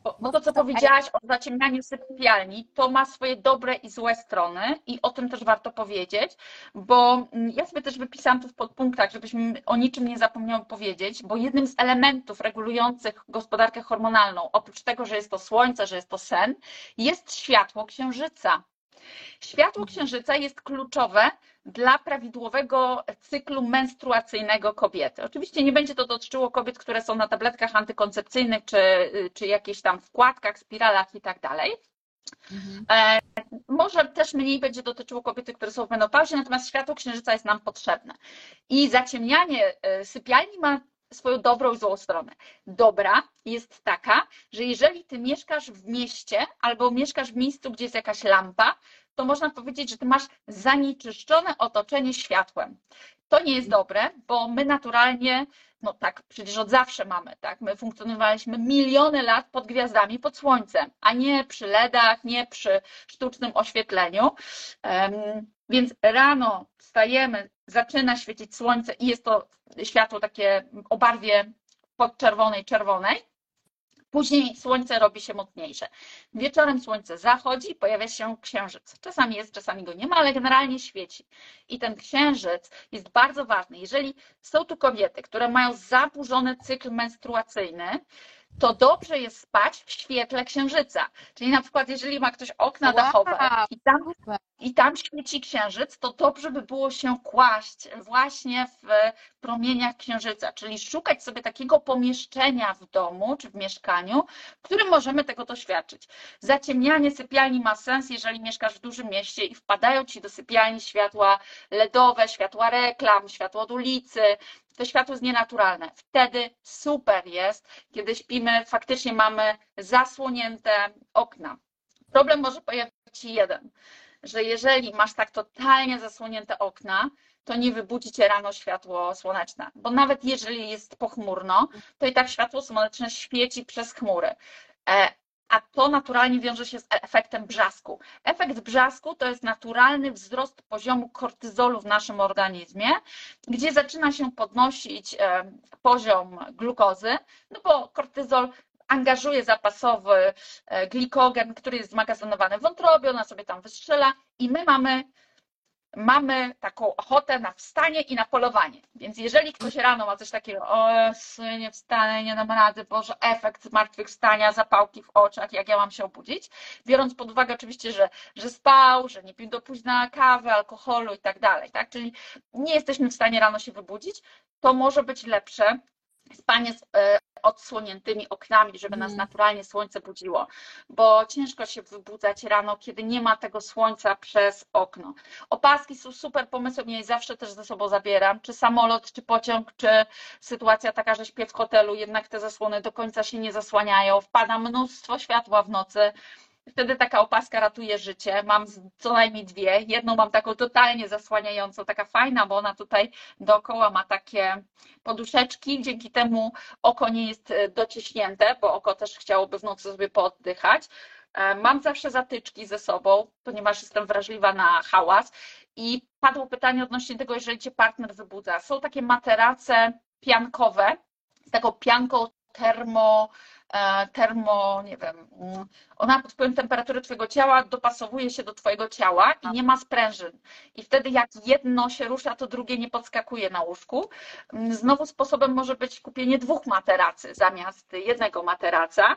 bo, bo to, co powiedziałaś o zaciemnianiu sypialni, to ma swoje dobre i złe strony i o tym też warto powiedzieć, bo mm, ja sobie też wypisałam tu w podpunktach, żebyśmy o niczym nie zapomniały powiedzieć, bo jednym z elementów regulujących gospodarkę hormonalną, oprócz tego, że jest to słońce, że jest to sen, jest światło księżyca. Światło księżyca jest kluczowe dla prawidłowego cyklu menstruacyjnego kobiety. Oczywiście nie będzie to dotyczyło kobiet, które są na tabletkach antykoncepcyjnych, czy, czy jakichś tam wkładkach, spiralach i tak dalej. Mhm. E, może też mniej będzie dotyczyło kobiety, które są w menopauzie, natomiast światło księżyca jest nam potrzebne. I zaciemnianie e, sypialni ma swoją dobrą i złą stronę. Dobra jest taka, że jeżeli ty mieszkasz w mieście albo mieszkasz w miejscu, gdzie jest jakaś lampa, to można powiedzieć, że ty masz zanieczyszczone otoczenie światłem. To nie jest dobre, bo my naturalnie, no tak, przecież od zawsze mamy, tak, my funkcjonowaliśmy miliony lat pod gwiazdami, pod słońcem, a nie przy LEDach, nie przy sztucznym oświetleniu. Więc rano wstajemy, zaczyna świecić słońce i jest to światło takie o barwie podczerwonej, czerwonej. Później słońce robi się mocniejsze. Wieczorem słońce zachodzi, pojawia się księżyc. Czasami jest, czasami go nie ma, ale generalnie świeci. I ten księżyc jest bardzo ważny. Jeżeli są tu kobiety, które mają zaburzony cykl menstruacyjny, to dobrze jest spać w świetle księżyca. Czyli na przykład, jeżeli ma ktoś okna wow. dachowe i tam, i tam świeci księżyc, to dobrze by było się kłaść właśnie w promieniach księżyca, czyli szukać sobie takiego pomieszczenia w domu czy w mieszkaniu, w którym możemy tego doświadczyć. Zaciemnianie sypialni ma sens, jeżeli mieszkasz w dużym mieście i wpadają ci do sypialni światła LEDowe, światła reklam, światło od ulicy, to światło jest nienaturalne. Wtedy super jest, kiedy śpimy, faktycznie mamy zasłonięte okna. Problem może pojawić się jeden, że jeżeli masz tak totalnie zasłonięte okna, to nie wybudzi cię rano światło słoneczne, bo nawet jeżeli jest pochmurno, to i tak światło słoneczne świeci przez chmury. A to naturalnie wiąże się z efektem brzasku. Efekt brzasku to jest naturalny wzrost poziomu kortyzolu w naszym organizmie, gdzie zaczyna się podnosić e, poziom glukozy, no bo kortyzol angażuje zapasowy e, glikogen, który jest zmagazynowany w wątrobie, ona sobie tam wystrzela i my mamy mamy taką ochotę na wstanie i na polowanie. Więc jeżeli ktoś rano ma coś takiego, o nie wstanę, nie dam rady, Boże, efekt zmartwychwstania, zapałki w oczach, jak ja mam się obudzić, biorąc pod uwagę oczywiście, że, że spał, że nie pił do późna kawy, alkoholu i tak dalej, tak? Czyli nie jesteśmy w stanie rano się wybudzić, to może być lepsze spanie z e, odsłoniętymi oknami, żeby nas Mm. naturalnie słońce budziło, bo ciężko się wybudzać rano, kiedy nie ma tego słońca przez okno. Opaski są super pomysłem, ja je zawsze też ze sobą zabieram, czy samolot, czy pociąg, czy sytuacja taka, że śpię w hotelu, jednak te zasłony do końca się nie zasłaniają, wpada mnóstwo światła w nocy, Wtedy taka opaska ratuje życie. Mam co najmniej dwie. Jedną mam taką totalnie zasłaniającą, taka fajna, bo ona tutaj dookoła ma takie poduszeczki. Dzięki temu oko nie jest e, dociśnięte, bo oko też chciałoby w nocy sobie pooddychać. E, Mam zawsze zatyczki ze sobą, ponieważ jestem wrażliwa na hałas. I padło pytanie odnośnie tego, jeżeli cię partner wybudza. Są takie materace piankowe z taką pianką termo, termo, nie wiem, mm, ona pod wpływem temperatury Twojego ciała dopasowuje się do Twojego ciała i nie ma sprężyn. I wtedy jak jedno się rusza, to drugie nie podskakuje na łóżku. Mm, Znowu sposobem może być kupienie dwóch materacy zamiast jednego materaca.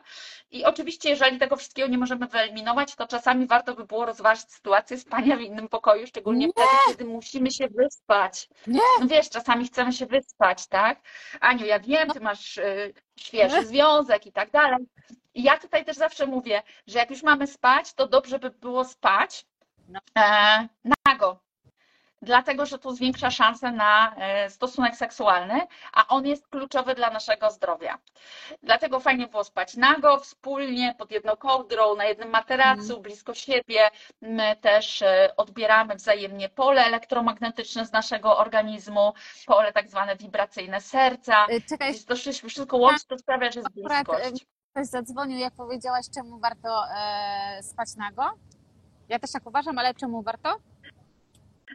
I oczywiście, jeżeli tego wszystkiego nie możemy wyeliminować, to czasami warto by było rozważyć sytuację spania w innym pokoju, szczególnie Nie. wtedy, kiedy musimy się wyspać. Nie. No wiesz, czasami chcemy się wyspać, tak? Aniu, ja wiem, ty masz y, świeży związek i tak dalej. I ja tutaj też zawsze mówię, że jak już mamy spać, to dobrze by było spać No. e, nago. Dlatego, że to zwiększa szanse na e, stosunek seksualny, a on jest kluczowy dla naszego zdrowia. Dlatego fajnie było spać nago, wspólnie, pod jedną kołdrą, na jednym materacu, blisko siebie. My też e, odbieramy wzajemnie pole elektromagnetyczne z naszego organizmu, pole tak zwane wibracyjne serca. Y, Czekaj, Więc to wszystko łącznie to sprawia, że jest bliskość. ktoś zadzwonił, jak powiedziałaś, czemu warto e, spać nago. Ja też tak uważam, ale czemu warto?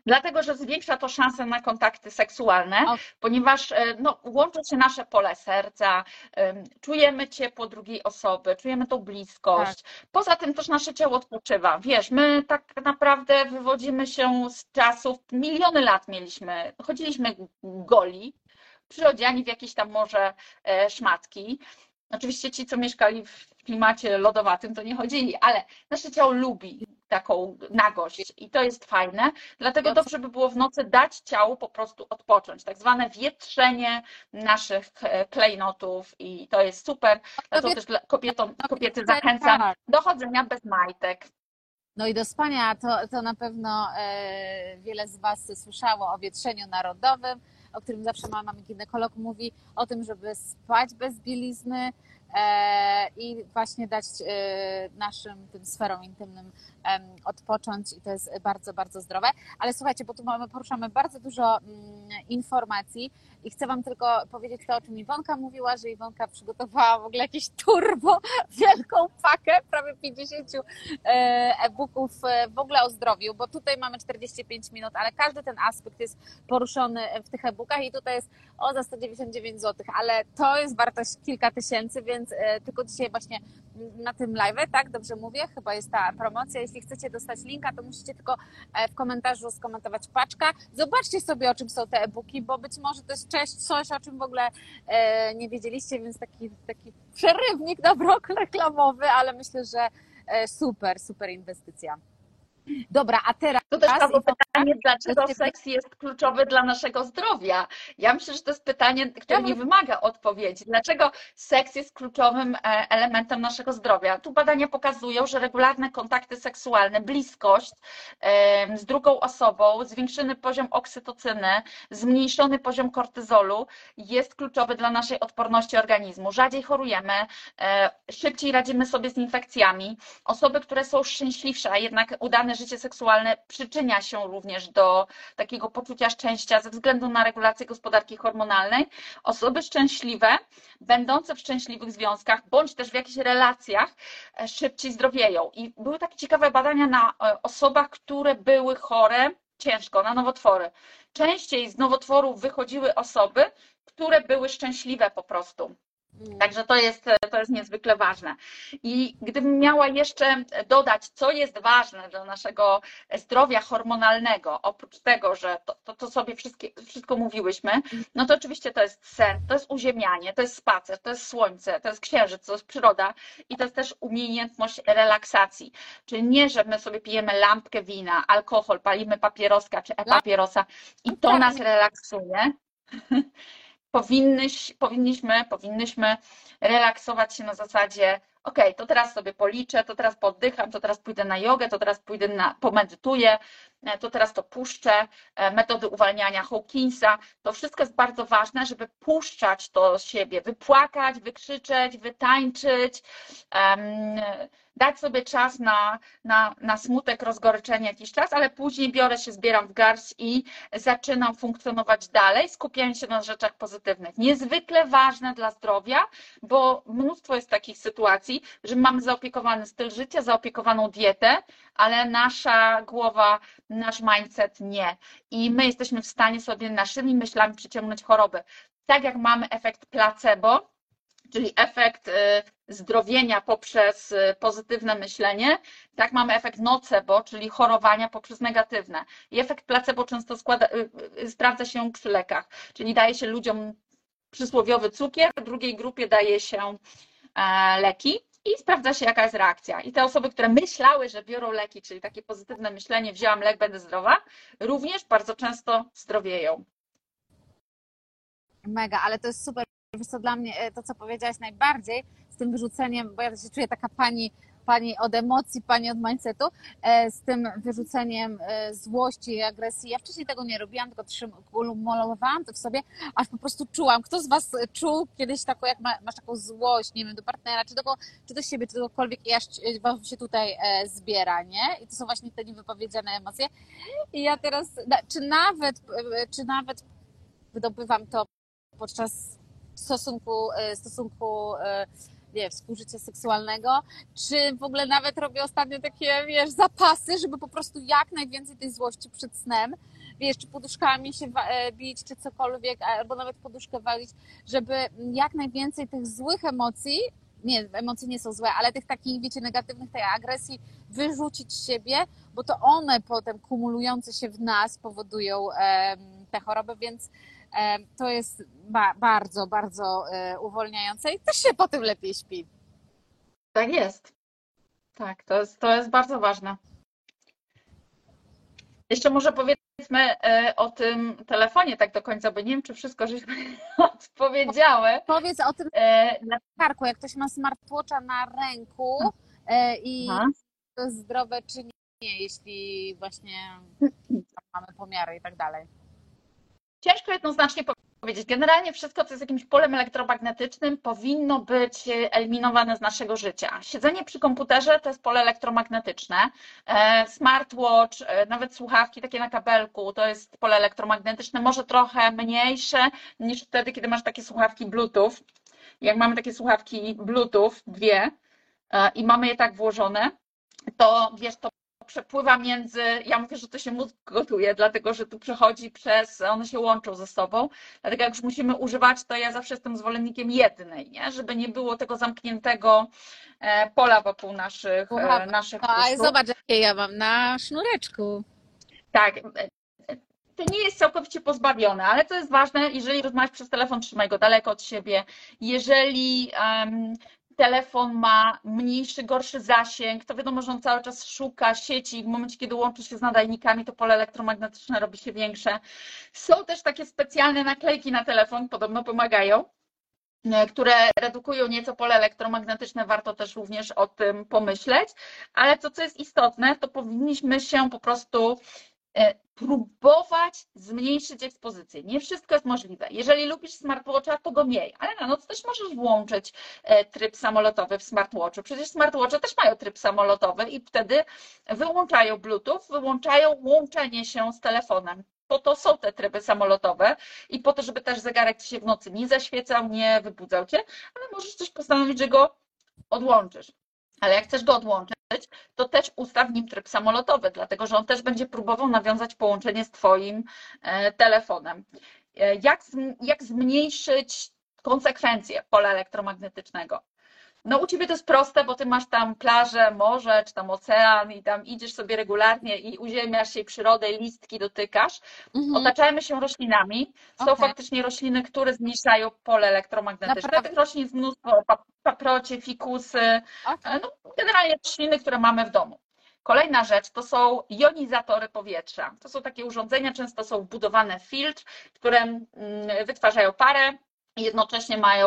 Dlatego, że zwiększa to szanse na kontakty seksualne, O. ponieważ e, no, łączy się nasze pole serca, em, czujemy ciepło drugiej osoby, czujemy tą bliskość. Poza tym też nasze ciało odpoczywa. Wiesz, my tak naprawdę wywodzimy się z czasów, miliony lat mieliśmy, chodziliśmy goli, przyodziani w jakieś tam może e, szmatki. Oczywiście ci, co mieszkali w klimacie lodowatym, to nie chodzili, ale nasze ciało lubi taką nagość i to jest fajne. Dlatego Dobrze. by było w nocy dać ciału po prostu odpocząć. Tak zwane wietrzenie naszych e, klejnotów i to jest super. Dlatego wie- też dla kobietom, kobiety tak, zachęcam tak. do chodzenia bez majtek. No i do spania to, to na pewno e, wiele z Was słyszało o wietrzeniu narodowym, o którym zawsze mama ginekolog mówi o tym, żeby spać bez bielizny i właśnie dać e, naszym tym sferom intymnym odpocząć i to jest bardzo, bardzo zdrowe. Ale słuchajcie, bo tu mamy, poruszamy bardzo dużo mm, informacji i chcę Wam tylko powiedzieć to, o czym Iwonka mówiła, że Iwonka przygotowała w ogóle jakieś turbo wielką pakę, prawie 50 e, e-booków e, w ogóle o zdrowiu, bo tutaj mamy 45 minut, ale każdy ten aspekt jest poruszony w tych e-bookach i tutaj jest o za 199 zł, ale to jest wartość kilka tysięcy, więc e, tylko dzisiaj właśnie na tym live, tak? Dobrze mówię? Chyba jest ta promocja. Jeśli chcecie dostać linka, to musicie tylko e, w komentarzu skomentować paczka. Zobaczcie sobie, o czym są te e-booki, bo być może to jest cześć, coś, o czym w ogóle e, nie wiedzieliście, więc taki, taki przerywnik na brok reklamowy, ale myślę, że super, super inwestycja. Dobra, a teraz To też pytanie, dlaczego seks jest kluczowy dla naszego zdrowia. Ja myślę, że to jest pytanie, które nie wymaga odpowiedzi. Dlaczego seks jest kluczowym e, elementem naszego zdrowia? Tu badania pokazują, że regularne kontakty seksualne, bliskość em, z drugą osobą, zwiększony poziom oksytocyny, zmniejszony poziom kortyzolu jest kluczowy dla naszej odporności organizmu. Rzadziej chorujemy, e, szybciej radzimy sobie z infekcjami. Osoby, które są szczęśliwsze, a jednak udane życie seksualne przyczynia się również do takiego poczucia szczęścia ze względu na regulację gospodarki hormonalnej. Osoby szczęśliwe, będące w szczęśliwych związkach bądź też w jakichś relacjach, e, szybciej zdrowieją. I były takie ciekawe badania na e, osobach, które były chore ciężko na nowotwory. Częściej z nowotworów wychodziły osoby, które były szczęśliwe po prostu. Także to jest, to jest niezwykle ważne. I gdybym miała jeszcze dodać, co jest ważne dla naszego zdrowia hormonalnego, oprócz tego, że to, to, to sobie wszystkie, wszystko mówiłyśmy, no to oczywiście to jest sen, to jest uziemianie, to jest spacer, to jest słońce, to jest księżyc, to jest przyroda i to jest też umiejętność relaksacji. Czyli nie, że my sobie pijemy lampkę wina, alkohol, palimy papieroska czy e-papierosa i to nas relaksuje powinnyś, powinniśmy, powinnyśmy relaksować się na zasadzie, ok, to teraz sobie policzę, to teraz poddycham, to teraz pójdę na jogę, to teraz pójdę na, pomedytuję, e, to teraz to puszczę, e, metody uwalniania Hawkinsa, to wszystko jest bardzo ważne, żeby puszczać to z siebie, wypłakać, wykrzyczeć, wytańczyć, um, dać sobie czas na, na, na smutek, rozgoryczenie jakiś czas, ale później biorę się, zbieram w garść i zaczynam funkcjonować dalej, skupiając się na rzeczach pozytywnych. Niezwykle ważne dla zdrowia, bo mnóstwo jest takich sytuacji, że mamy zaopiekowany styl życia, zaopiekowaną dietę, ale nasza głowa, nasz mindset nie. I my jesteśmy w stanie sobie naszymi myślami przyciągnąć choroby. Tak jak mamy efekt placebo, czyli efekt y, zdrowienia poprzez y, pozytywne myślenie, tak mamy efekt nocebo, czyli chorowania poprzez negatywne. I efekt placebo często składa, y, sprawdza się przy lekach, czyli daje się ludziom przysłowiowy cukier, drugiej grupie daje się e, leki i sprawdza się, jaka jest reakcja. I te osoby, które myślały, że biorą leki, czyli takie pozytywne myślenie, wzięłam lek, będę zdrowa, również bardzo często zdrowieją. Mega, ale to jest super. Wiesz co, dla mnie e, to, co powiedziałaś najbardziej z tym wyrzuceniem, bo ja się czuję taka pani, pani od emocji, pani od mindsetu, e, z tym wyrzuceniem e, złości i agresji. Ja wcześniej tego nie robiłam, tylko kumulowałam to w sobie, aż po prostu czułam. Kto z Was czuł kiedyś taką, jak masz taką złość, nie wiem, do partnera, czy do, czy do siebie, czy do kogokolwiek i aż Wam się tutaj zbiera, nie? I to są właśnie te niewypowiedziane emocje. I ja teraz, czy nawet, czy nawet wydobywam to podczas stosunku, e, stosunku e, nie, współżycia seksualnego, czy w ogóle nawet robię ostatnio takie, wiesz, zapasy, żeby po prostu jak najwięcej tej złości przed snem, wiesz, czy poduszkami się e, bić, czy cokolwiek, albo nawet poduszkę walić, żeby jak najwięcej tych złych emocji, nie, emocje nie są złe, ale tych takich, wiecie, negatywnych, tej agresji wyrzucić z siebie, bo to one potem kumulujące się w nas powodują te choroby, więc to jest ba bardzo, bardzo e, uwolniające i też się po tym lepiej śpi. Tak jest. Tak, to jest, to jest bardzo ważne. Jeszcze może powiedzmy e, o tym telefonie tak do końca, bo nie wiem, czy wszystko żeśmy odpowiedziały. Powiedz o tym e, karku, jak ktoś ma smartwatcha na ręku i Aha. to jest zdrowe, czy nie, jeśli właśnie mamy pomiary i tak dalej. Ciężko jednoznacznie powiedzieć. Generalnie wszystko, co jest jakimś polem elektromagnetycznym, powinno być eliminowane z naszego życia. Siedzenie przy komputerze to jest pole elektromagnetyczne. E, smartwatch, e, nawet słuchawki takie na kabelku, to jest pole elektromagnetyczne, może trochę mniejsze niż wtedy, kiedy masz takie słuchawki Bluetooth. Jak mamy takie słuchawki Bluetooth, dwie, e, i mamy je tak włożone, to wiesz, to przepływa między, ja mówię, że to się mózg gotuje, dlatego że tu przechodzi przez, one się łączą ze sobą, dlatego jak już musimy używać, to ja zawsze jestem zwolennikiem jednej, nie? żeby nie było tego zamkniętego e, pola wokół naszych, Ucha, e, naszych A zobacz, jakie ja mam na sznureczku. Tak, e, to nie jest całkowicie pozbawione, ale to jest ważne, jeżeli rozmawiasz przez telefon, trzymaj go daleko od siebie. Jeżeli um, telefon ma mniejszy, gorszy zasięg, to wiadomo, że on cały czas szuka sieci i w momencie, kiedy łączy się z nadajnikami, to pole elektromagnetyczne robi się większe. Są też takie specjalne naklejki na telefon, podobno pomagają, e, które redukują nieco pole elektromagnetyczne, warto też również o tym pomyśleć, ale to, co jest istotne, to powinniśmy się po prostu próbować zmniejszyć ekspozycję. Nie wszystko jest możliwe. Jeżeli lubisz smartwatcha, to go miej, ale na noc też możesz włączyć e, tryb samolotowy w smartwatchu. Przecież smartwatche też mają tryb samolotowy i wtedy wyłączają Bluetooth, wyłączają łączenie się z telefonem. Po to są te tryby samolotowe i po to, żeby też zegarek ci się w nocy nie zaświecał, nie wybudzał cię, ale możesz też postanowić, że go odłączysz. Ale jak chcesz go odłączyć, to też ustaw w nim tryb samolotowy, dlatego że on też będzie próbował nawiązać połączenie z Twoim e, telefonem. E, jak, jak zmniejszyć konsekwencje pola elektromagnetycznego. No u Ciebie to jest proste, bo Ty masz tam plażę, morze, czy tam ocean i tam idziesz sobie regularnie i uziemiasz się przyrodę, listki dotykasz. Mhm. Otaczajmy się roślinami. Są okay. faktycznie rośliny, które zmniejszają pole elektromagnetyczne. Naprawdę? Tych roślin jest mnóstwo, paprocie, fikusy, okay. no, generalnie rośliny, które mamy w domu. Kolejna rzecz to są jonizatory powietrza. To są takie urządzenia, często są wbudowane w filtr, które mm, wytwarzają parę i jednocześnie mają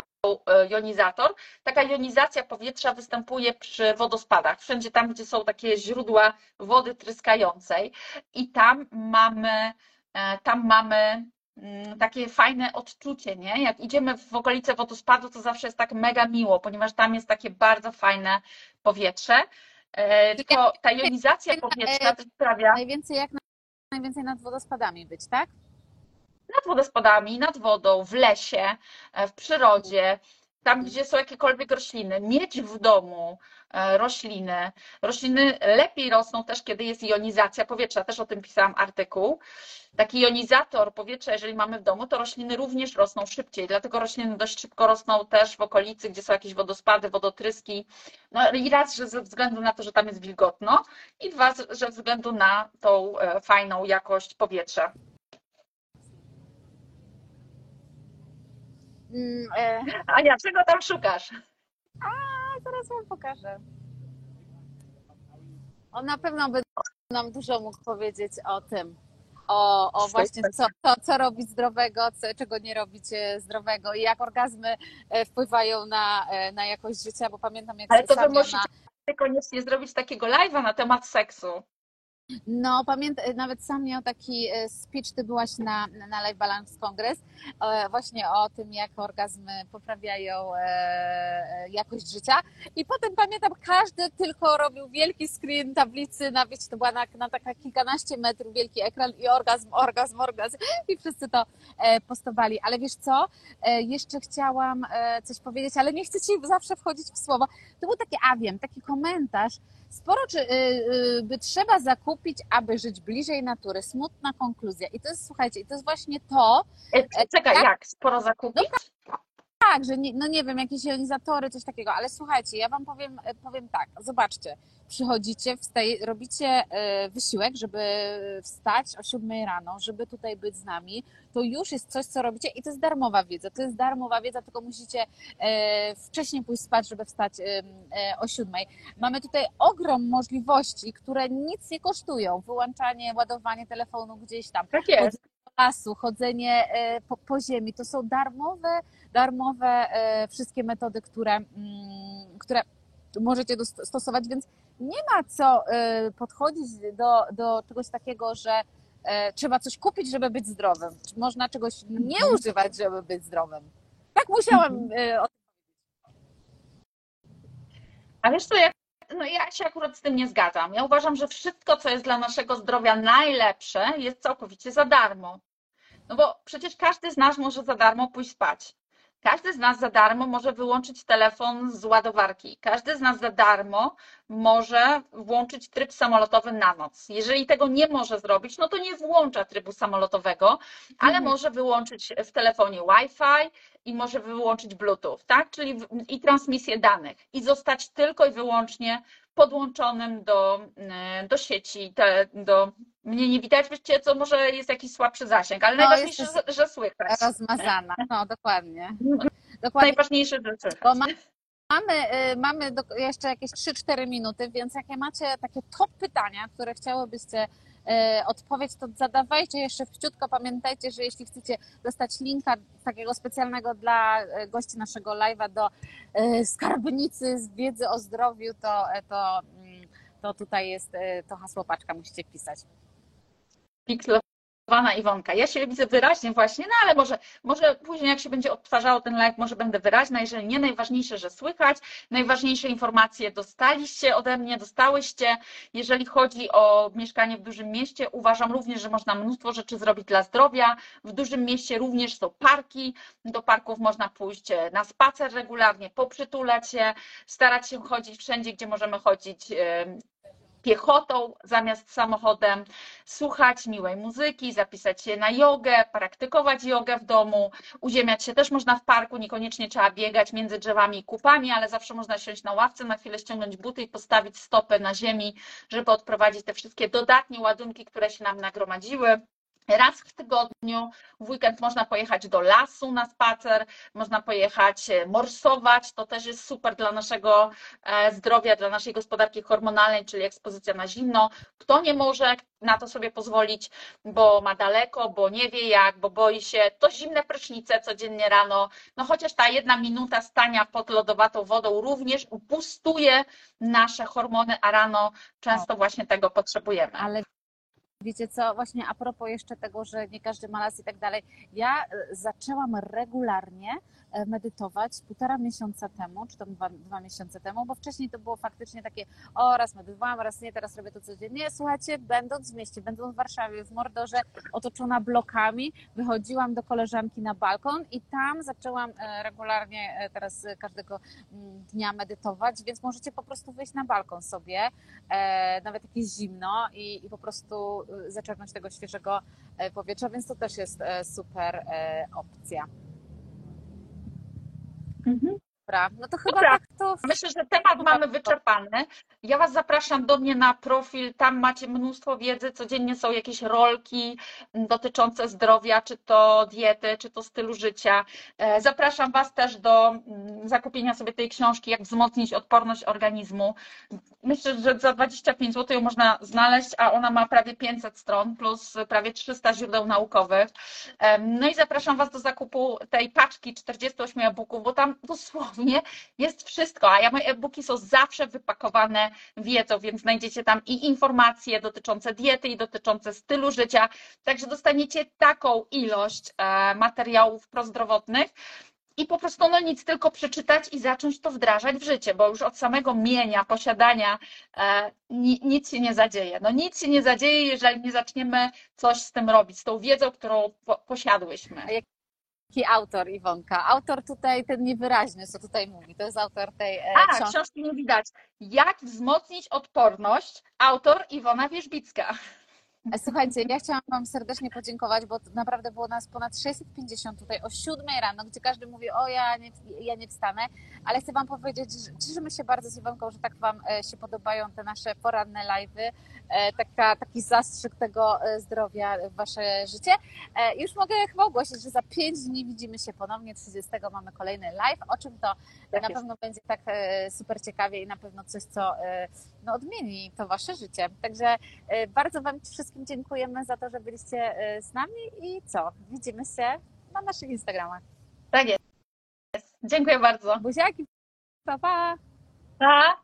jonizator. Taka jonizacja powietrza występuje przy wodospadach, wszędzie tam, gdzie są takie źródła wody tryskającej i tam mamy, e, tam mamy mm, takie fajne odczucie, nie? Jak idziemy w okolice wodospadu, to zawsze jest tak mega miło, ponieważ tam jest takie bardzo fajne powietrze. E, tylko ta jonizacja powietrza sprawia... Najwięcej jak najwięcej nad wodospadami być, tak? Nad wodospadami, nad wodą, w lesie, e, w przyrodzie, tam gdzie są jakiekolwiek rośliny, mieć w domu e, rośliny. Rośliny lepiej rosną też, kiedy jest jonizacja powietrza, też o tym pisałam artykuł. Taki jonizator powietrza, jeżeli mamy w domu, to rośliny również rosną szybciej, dlatego rośliny dość szybko rosną też w okolicy, gdzie są jakieś wodospady, wodotryski. No i raz, że ze względu na to, że tam jest wilgotno i dwa, że ze względu na tą e, fajną jakość powietrza. Mm, e... Ania, czego tam szukasz? A, zaraz wam pokażę. On na pewno by nam dużo mógł powiedzieć o tym. O, o właśnie co, co, co robić zdrowego, co, czego nie robić zdrowego i jak orgazmy e, wpływają na, e, na jakość życia, bo pamiętam jak Ale to wy musicie na... koniecznie zrobić takiego live'a na temat seksu. No, pamiętam, nawet sam miał taki e, speech, ty byłaś na, na Live Balance Congress, e, właśnie o tym, jak orgazmy poprawiają e, jakość życia. I potem pamiętam, każdy tylko robił wielki screen tablicy, na, wiecie, to była na, na taka kilkanaście metrów wielki ekran i orgazm, orgazm, orgazm. I wszyscy to postowali. Ale wiesz co, jeszcze chciałam coś powiedzieć, ale nie chcę ci zawsze wchodzić w słowo. To był taki, a wiem, taki komentarz, sporo czy, y, by trzeba zakupić, aby żyć bliżej natury. Smutna konkluzja. I to jest, słuchajcie, to jest właśnie to. E, czekaj, jak, jak sporo zakupić? No, tak, że nie, no nie wiem, jakieś jonizactory, coś takiego, ale słuchajcie, ja wam powiem, powiem tak, zobaczcie, przychodzicie, wstaj, robicie e, wysiłek, żeby wstać o 7 rano, żeby tutaj być z nami, to już jest coś, co robicie i to jest darmowa wiedza. To jest darmowa wiedza, tylko musicie e, wcześniej pójść spać, żeby wstać e, o 7. Mamy tutaj ogrom możliwości, które nic nie kosztują. Wyłączanie, ładowanie telefonu gdzieś tam. Tak jest. Lasu, chodzenie po, po ziemi. To są darmowe, darmowe wszystkie metody, które, mm, które możecie stosować, więc nie ma co y, podchodzić do, do czegoś takiego, że e, trzeba coś kupić, żeby być zdrowym. Można czegoś nie mhm. używać, żeby być zdrowym. Tak musiałam mhm. A wiesz co, ja, no ja się akurat z tym nie zgadzam. Ja uważam, że wszystko, co jest dla naszego zdrowia najlepsze, jest całkowicie za darmo. No bo przecież każdy z nas może za darmo pójść spać. Każdy z nas za darmo może wyłączyć telefon z ładowarki. Każdy z nas za darmo może włączyć tryb samolotowy na noc. Jeżeli tego nie może zrobić, no to nie włącza trybu samolotowego, ale mhm. może wyłączyć w telefonie Wi-Fi i może wyłączyć Bluetooth, tak? Czyli i transmisję danych i zostać tylko i wyłącznie podłączonym do, e, do sieci, te, do mnie nie widać, wiecie co, może jest jakiś słabszy zasięg, ale no, najważniejsze, że, że słychać. Rozmazana, no dokładnie. dokładnie. Najważniejsze, że słychać. Bo ma, mamy, y, mamy do, jeszcze jakieś 3-4 minuty, więc jakie macie takie top pytania, które chciałybyście odpowiedź, to zadawajcie jeszcze wciutko. Pamiętajcie, że jeśli chcecie dostać linka takiego specjalnego dla y, gości naszego live'a do skarbnicy z wiedzy o zdrowiu, to, to, mm, to tutaj jest to hasło paczka, musicie pisać pikselowana Iwonka. Ja się widzę wyraźnie właśnie, no ale może, może później jak się będzie odtwarzało ten live, może będę wyraźna, jeżeli nie, najważniejsze, że słychać, najważniejsze informacje dostaliście ode mnie, dostałyście. Jeżeli chodzi o mieszkanie w dużym mieście, uważam również, że można mnóstwo rzeczy zrobić dla zdrowia. W dużym mieście również są parki, do parków można pójść na spacer regularnie, poprzytulać się, starać się chodzić wszędzie, gdzie możemy chodzić piechotą zamiast samochodem, słuchać miłej muzyki, zapisać się na jogę, praktykować jogę w domu, uziemiać się też można w parku, niekoniecznie trzeba biegać między drzewami i kupami, ale zawsze można siąść na ławce, na chwilę ściągnąć buty i postawić stopę na ziemi, żeby odprowadzić te wszystkie dodatnie ładunki, które się nam nagromadziły. Raz w tygodniu, w weekend można pojechać do lasu na spacer, można pojechać e, morsować, to też jest super dla naszego e, zdrowia, dla naszej gospodarki hormonalnej, czyli ekspozycja na zimno. Kto nie może na to sobie pozwolić, bo ma daleko, bo nie wie jak, bo boi się, to zimne prysznice codziennie rano, no chociaż ta jedna minuta stania pod lodowatą wodą również upustuje nasze hormony, a rano często właśnie tego potrzebujemy. Ale Wiecie co, właśnie a propos jeszcze tego, że nie każdy ma las i tak dalej, ja e, zaczęłam regularnie medytować półtora miesiąca temu, czy tam dwa, dwa miesiące temu, bo wcześniej to było faktycznie takie, o raz medytowałam, raz nie, teraz robię to codziennie. Słuchajcie, będąc w mieście, będąc w Warszawie, w Mordorze, otoczona blokami, wychodziłam do koleżanki na balkon i tam zaczęłam e, regularnie teraz każdego mm, dnia medytować, więc możecie po prostu wyjść na balkon sobie, nawet jakieś zimno i, i po prostu zaczerpnąć tego świeżego e, powietrza, więc to też jest e, super e, opcja. Mhm. Dobra, no to chyba Dobra. tak to. Myślę, że temat mamy wyczerpany. Ja Was zapraszam do mnie na profil. Tam macie mnóstwo wiedzy. Codziennie są jakieś rolki dotyczące zdrowia, czy to diety, czy to stylu życia. E, zapraszam Was też do mm, zakupienia sobie tej książki, jak wzmocnić odporność organizmu. Myślę, że za 25 zł ją można znaleźć, a ona ma prawie 500 stron plus prawie 300 źródeł naukowych. E, no i zapraszam Was do zakupu tej paczki 48 e-booków, bo tam dosłownie jest wszystko, a ja moje e-booki są zawsze wypakowane wiedzą, więc znajdziecie tam i informacje dotyczące diety, i dotyczące stylu życia, także dostaniecie taką ilość e, materiałów prozdrowotnych, i po prostu no nic, tylko przeczytać i zacząć to wdrażać w życie, bo już od samego mienia, posiadania e, nic się nie zadzieje. No nic się nie zadzieje, jeżeli nie zaczniemy coś z tym robić, z tą wiedzą, którą po, posiadłyśmy jaki autor Iwonka? Autor tutaj, ten niewyraźny, co tutaj mówi, to jest autor tej e, A, książki. książki nie widać. Jak wzmocnić odporność? Autor Iwona Wierzbicka. E, słuchajcie, ja chciałam Wam serdecznie podziękować, bo naprawdę było nas ponad 650 tutaj o 7 rano, gdzie każdy mówi, o ja nie, ja nie wstanę, ale chcę Wam powiedzieć, że cieszymy się bardzo z Iwonką, że tak Wam e, się podobają te nasze poranne live'y, e, taka, taki zastrzyk tego zdrowia w Wasze życie. Już mogę chyba ogłosić, że za 5 dni widzimy się ponownie, 30 mamy kolejny live, o czym to tak na pewno będzie tak super ciekawie i na pewno coś, co no, odmieni to Wasze życie. Także bardzo Wam wszystkim wszystkim dziękujemy za to, że byliście e, z nami i co? Widzimy się na naszych Instagramach. Tak jest. Dziękuję bardzo. Buziaki. Pa, pa. Pa.